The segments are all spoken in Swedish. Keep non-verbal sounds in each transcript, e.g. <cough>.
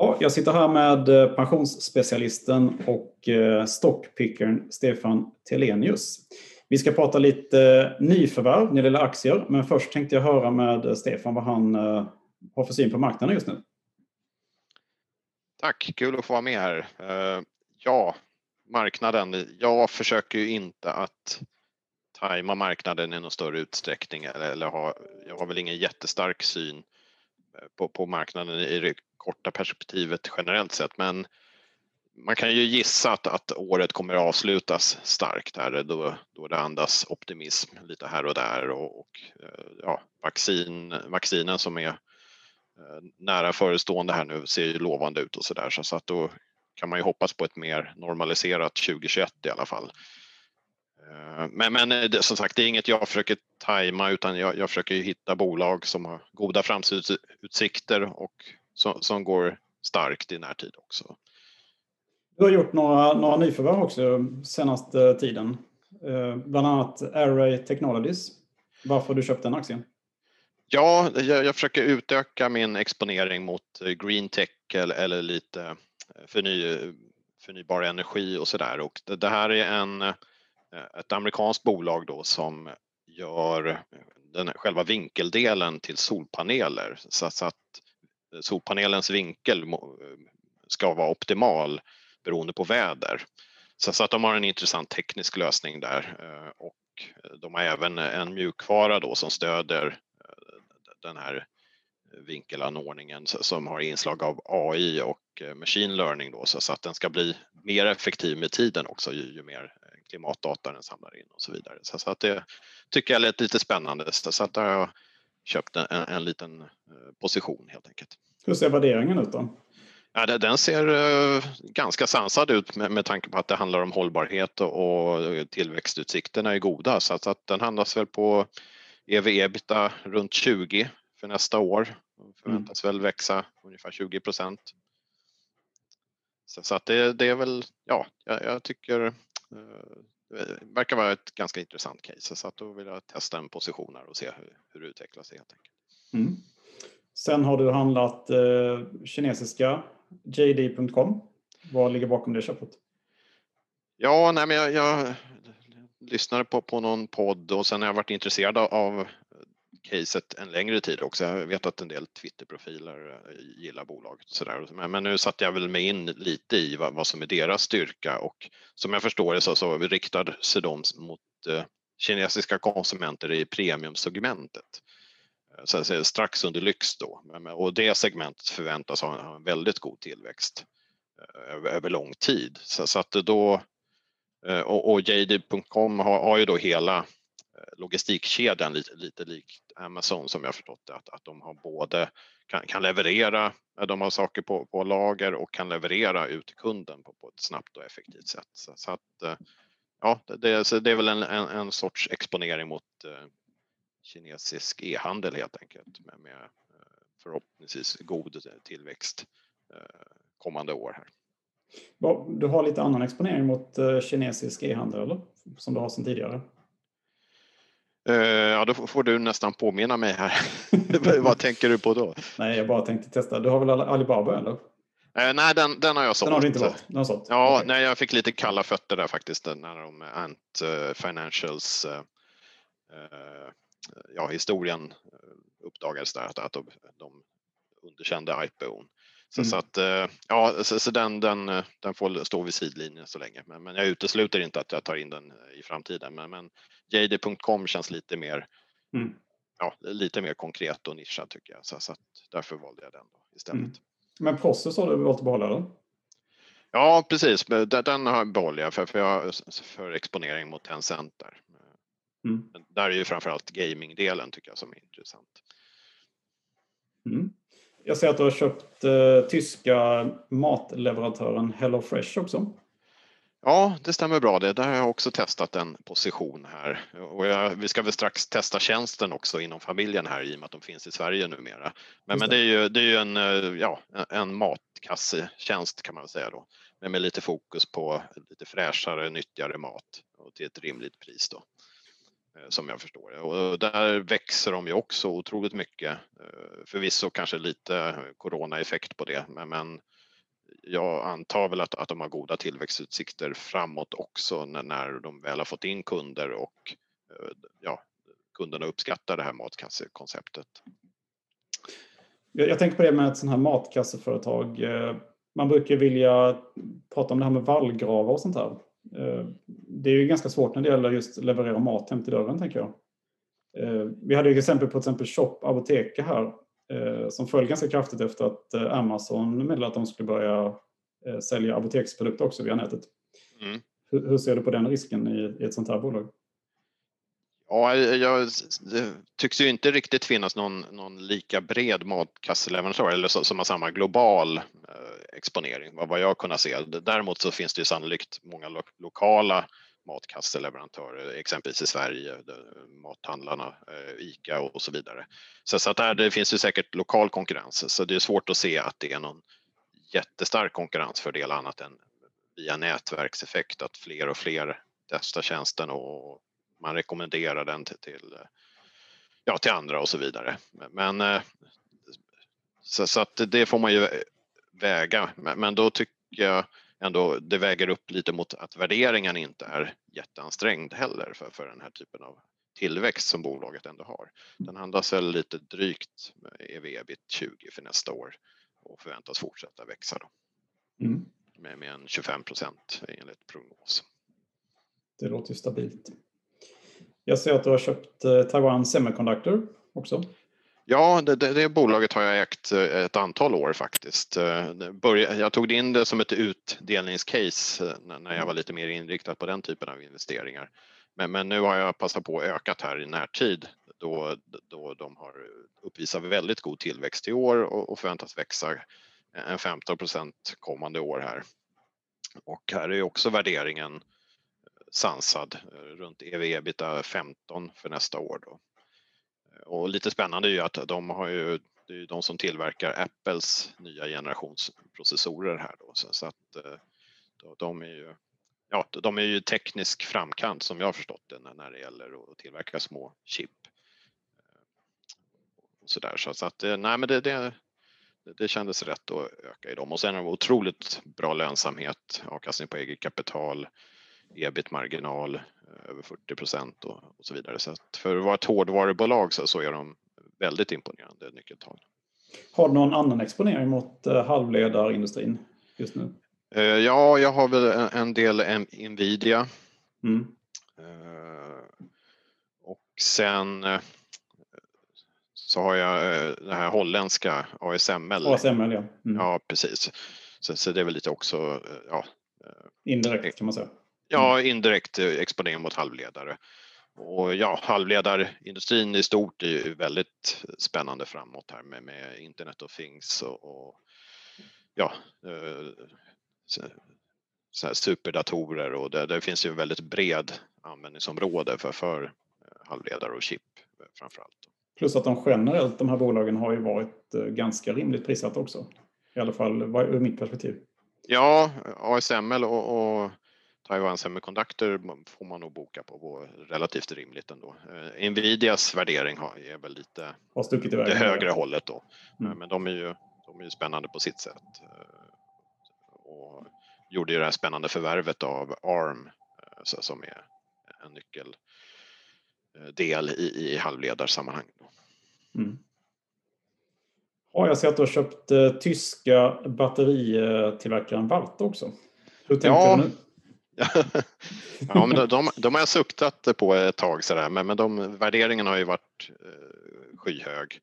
Ja, jag sitter här med eh, pensionsspecialisten och eh, stockpickern Stefan Telenius. Vi ska prata lite eh, nyförvärv när det gäller aktier, men först tänkte jag höra med Stefan vad han har för syn på marknaden just nu. Tack, kul att få vara med här. Ja, marknaden. Jag försöker ju inte att tajma marknaden i någon större utsträckning eller ha, jag har väl ingen jättestark syn på, på marknaden i korta perspektivet generellt sett men man kan ju gissa att, att året kommer att avslutas starkt här då, då det andas optimism lite här och där och, och eh, ja, vaccin, vaccinen som är eh, nära förestående här nu ser ju lovande ut och så där så, så att då kan man ju hoppas på ett mer normaliserat 2021 i alla fall. Eh, men, men det, som sagt, det är inget jag försöker tajma utan jag, jag försöker hitta bolag som har goda framtidsutsikter och som, som går starkt i närtid också. Du har gjort några, några nyförvärv också senaste tiden. Eh, bland annat Array Technologies. Varför har du köpt den aktien? Ja, jag, jag försöker utöka min exponering mot green tech eller, eller lite förny, förnybar energi och sådär. Och det, det här är en Eh, ett amerikanskt bolag då som gör den, själva vinkeldelen till solpaneler så, att solpanelens vinkel ska vara optimal beroende på väder. Så, att de har en intressant teknisk lösning där eh, och de har även en mjukvara då som stöder eh, den här vinkelanordningen som har inslag av AI och eh, machine learning då så att den ska bli mer effektiv med tiden också ju, ju mer klimatdata den samlar in och så vidare. Så, så att det tycker jag lät lite spännande så att där har jag köpt en, en liten eh, position helt enkelt. Hur ser värderingen ut då? Ja, den ser uh, ganska sansad ut med, med tanke på att det handlar om hållbarhet och, och tillväxtutsikterna är goda så att, att den handlas väl på ev-ebita runt 20 för nästa år. Förväntas mm. väl växa ungefär 20 procent. Så, så, att det, det, är väl, ja, jag, jag tycker Eh, det verkar vara ett ganska intressant case så att då vill jag testa en position här och se hur, hur det utvecklar sig helt enkelt. Mm. Sen har du handlat eh, kinesiska JD.com. Vad ligger bakom det köpet? Ja, nej, men jag, jag lyssnade på, på någon podd och sen har jag varit intresserad av caset en längre tid också. Jag vet att en del Twitterprofiler eh, gillar bolaget. Så där. Men nu satte jag väl mig in lite i vad, vad som är deras styrka och som jag förstår det så, så riktar sig de mot eh, kinesiska konsumenter i premiumsegmentet. Eh, så att säga, strax under lyx då. Och det segmentet förväntas ha en väldigt god tillväxt eh, över, över lång tid. Så, så att då och, och JD.com har, har ju då hela logistikkedjan lite, lite likt Amazon som jag förstått det, att, att de har både kan, kan leverera, de har saker på, på lager och kan leverera ut till kunden på, på ett snabbt och effektivt sätt. Så, så att, eh, ja, det, så det är väl en, en, en sorts exponering mot eh, kinesisk e-handel helt enkelt med, med eh, förhoppningsvis god eh, tillväxt kommande år här. Du har lite annan exponering mot kinesisk e-handel eller? Som du har sedan tidigare? Eh, ja, då får du nästan påminna mig här. <laughs> Vad tänker du på då? Nej, jag bara tänkte testa. Du har väl Alibaba eller? Eh, nej, den, den har jag sålt. Den har du inte sålt? Den har sålt. Ja, okay. nej, jag fick lite kalla fötter där faktiskt när de Ant uh, Financials uh, uh, ja, historien uppdagades där att, att de, de underkände IPOn. Så, mm. så att ja, så, så, den, den, den får stå vid sidlinjen så länge. Men, men jag utesluter inte att jag tar in den i framtiden. Men, men JD.com känns lite mer, mm. ja, lite mer konkret och nischad tycker jag. Så, så därför valde jag den då istället. Mm. Men Process har du valt att behålla den? Ja, precis. Den har jag för, för, jag, för exponering mot Tencent där. Mm. Där är ju framförallt gamingdelen tycker jag som är intressant. Mm. Jag ser att du har köpt eh, tyska matleverantören HelloFresh också. Ja, det stämmer bra det. Där har jag också testat en position här. Och jag, vi ska väl strax testa tjänsten också inom familjen här i och med att de finns i Sverige numera. Men, men det är ju, det är ju en, eh, ja, en matkassetjänst kan man säga då. Men med lite fokus på lite fräschare, nyttigare mat och till ett rimligt pris då. som jag förstår det. Och där växer de ju också otroligt mycket. Förvisso kanske lite coronaeffekt på det, men jag antar väl att, att de har goda tillväxtutsikter framåt också när, när de väl har fått in kunder och eh, ja, kunderna uppskattar det här matkassekonceptet. Jag, jag tänker på det med ett sånt här matkasseföretag. Eh, man brukar vilja prata om det här med vallgravar och sånt här. Eh, det är ju ganska svårt när det gäller just leverera mat hem till dörren, tänker jag. Vi hade ju exempel på till exempel Shop Apoteka här som föll ganska kraftigt efter att Amazon meddelade att de skulle börja sälja apoteksprodukter också via nätet. Mm. Hur, ser du på den risken i, ett sånt här bolag? Ja, jag, det tycks ju inte riktigt finnas någon, någon lika bred matkasseleverantör eller så, som har samma global eh, exponering vad jag har kunnat se. Däremot så finns det ju sannolikt många lo lokala matkasseleverantörer, exempelvis i Sverige, eh, mathandlarna, eh, ICA och så vidare. Så, så att där det finns ju säkert lokal konkurrens, så det är svårt att se att det är någon jättestark konkurrensfördel annat än via nätverkseffekt, att fler och fler testar tjänsten och man rekommenderar den till, till, ja, till andra och så vidare. Men eh, så, så att det får man ju väga, men då tycker jag ändå det väger upp lite mot att värderingen inte är jätteansträngd heller för, för den här typen av tillväxt som bolaget ändå har. Den handlas väl lite drygt ev ebit 20 för nästa år och förväntas fortsätta växa då. Mm. Med, med en 25 procent enligt prognos. Det låter stabilt. Jag ser att du har köpt eh, Taiwan Semiconductor också. Ja, det, det, det, bolaget har jag ägt eh, ett antal år faktiskt. Eh, jag tog in det som ett utdelningscase eh, när jag var lite mer inriktad på den typen av investeringar. Men, men nu har jag passat på att ökat här i närtid då, då de har uppvisat väldigt god tillväxt i år och, och förväntas växa en 15 procent kommande år här. Och här är också värderingen sansad runt ev-ebita 15 för nästa år. Då. Och lite spännande är ju att de har ju, det är de som tillverkar Apples nya generationsprocessorer här då, så, så att eh, de är ju Ja, de är ju teknisk framkant som jag har förstått det när det gäller att tillverka små chip. Eh, så där. Så, att eh, nej, men det, det, det kändes rätt att öka i dem och sen har de otroligt bra lönsamhet, avkastning på eget kapital, ebit-marginal över 40 procent och, och, så vidare. Så att för att vara ett hårdvarubolag så, så är de väldigt imponerande nyckeltal. Har du någon annan exponering mot eh, halvledarindustrin just nu? Eh, ja, jag har väl en del Nvidia. Mm. Och sen så har jag det här holländska ASML. ASML, ja. Mm. Ja, precis. Så, så, det är väl lite också, ja. Indirekt kan man säga. Ja, indirekt exponering mot halvledare. Och ja, halvledarindustrin i stort är ju väldigt spännande framåt här med, med Internet of Things och, och ja, eh, så, så superdatorer och det, det, finns ju en väldigt bred användningsområde för, för eh, halvledare och chip framför allt. Plus att de generellt, de här bolagen har ju varit eh, ganska rimligt prissatta också. I alla fall ur mitt perspektiv. Ja, ASML och, och Taiwan Semiconductor får man nog boka på relativt rimligt ändå. Eh, Nvidias värdering är väl lite har det högre hållet då. Mm. Men de är ju de är spännande på sitt sätt. Eh, och gjorde ju det här spännande förvärvet av ARM eh, som är en nyckeldel i, i halvledarsammanhang. Mm. Ja, jag ser att du har köpt eh, tyska batteritillverkaren Valta också. Hur tänker ja, du nu? Ja, men de, de, de, har jag suktat på ett tag sådär, men, men de, värderingen har ju varit eh, skyhög.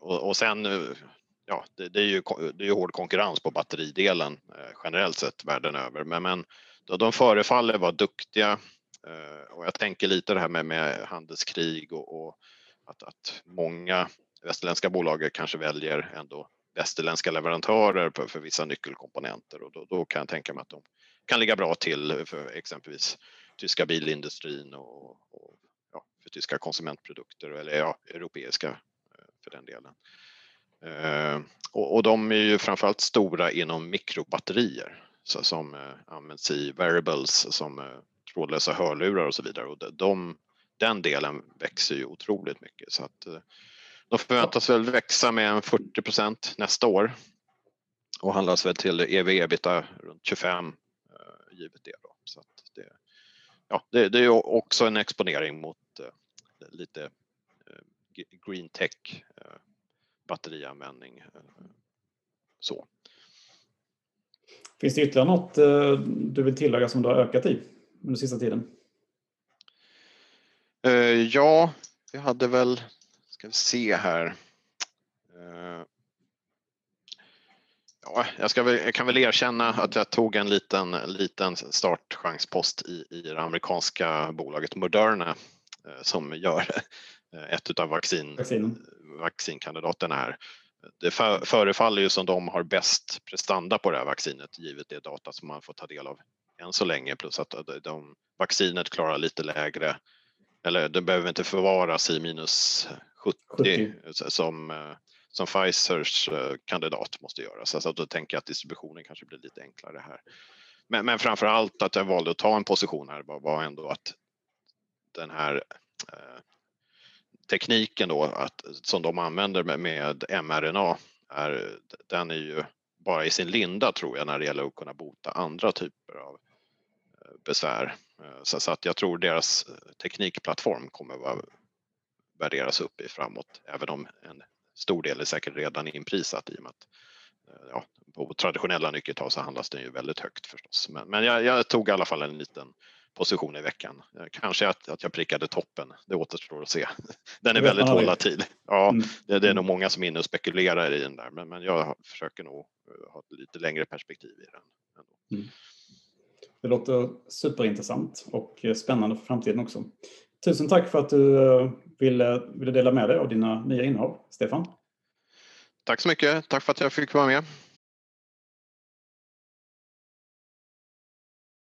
Och, och sen, eh, ja, det, det, är ju, det är ju hård konkurrens på batteridelen eh, generellt sett världen över, men, men då, de förefaller vara duktiga eh, och jag tänker lite det här med, med handelskrig och, och att, att många västerländska bolag kanske väljer ändå västerländska leverantörer för, för vissa nyckelkomponenter och då, då, kan jag tänka mig att de kan ligga bra till för exempelvis tyska bilindustrin och, och ja, för tyska konsumentprodukter eller ja, europeiska eh, för den delen. Eh, och, och, de är ju framförallt stora inom mikrobatterier så, som eh, används i variables som eh, trådlösa hörlurar och så vidare och de, den delen växer ju otroligt mycket så att eh, de förväntas väl växa med en 40 nästa år och handlas väl till ev ebita runt 25 givet det. Då. Så det, ja, det, det, är också en exponering mot lite green tech batterianvändning. Så. Finns det ytterligare något eh, du vill tillägga som du har ökat i under sista tiden? Eh, ja, vi hade väl, ska vi se här. Eh, ja, jag, ska väl, jag kan väl erkänna att jag tog en liten, liten startchanspost i, i det amerikanska bolaget Moderna som gör ett av vaccin, vaccinkandidaterna här. Det förefaller ju som de har bäst prestanda på det här vaccinet givet det data som man får ta del av än så länge plus att de, vaccinet klarar lite lägre eller det behöver inte förvaras i minus 70, 70. Som, som Pfizers eh, kandidat måste göra. Så alltså då tänker jag att distributionen kanske blir lite enklare här. Men, men framför allt att jag valde att ta en position här var, var ändå att den här eh, tekniken då att, som de använder med, med mRNA är, den är ju bara i sin linda tror jag när det gäller att kunna bota andra typer av eh, besvär. Eh, så, så att jag tror deras teknikplattform kommer att värderas upp i framåt, även om en stor del är säkert redan inprisat i och med att ja, på traditionella nyckeltal så handlas den ju väldigt högt förstås. Men, men jag, jag, tog i alla fall en liten position i veckan. Eh, kanske att, att jag prickade toppen, det återstår att se. <laughs> Den är väldigt volatil. Ja, mm. det, det, är nog många som är inne och spekulerar i den där, men, men jag försöker nog eh, ha ett lite längre perspektiv i den. Mm. Det låter superintressant och eh, spännande för framtiden också. Tusen tack för att du eh, ville, ville dela med dig av dina nya innehav, Stefan. Tack så mycket. Tack för att jag fick vara med.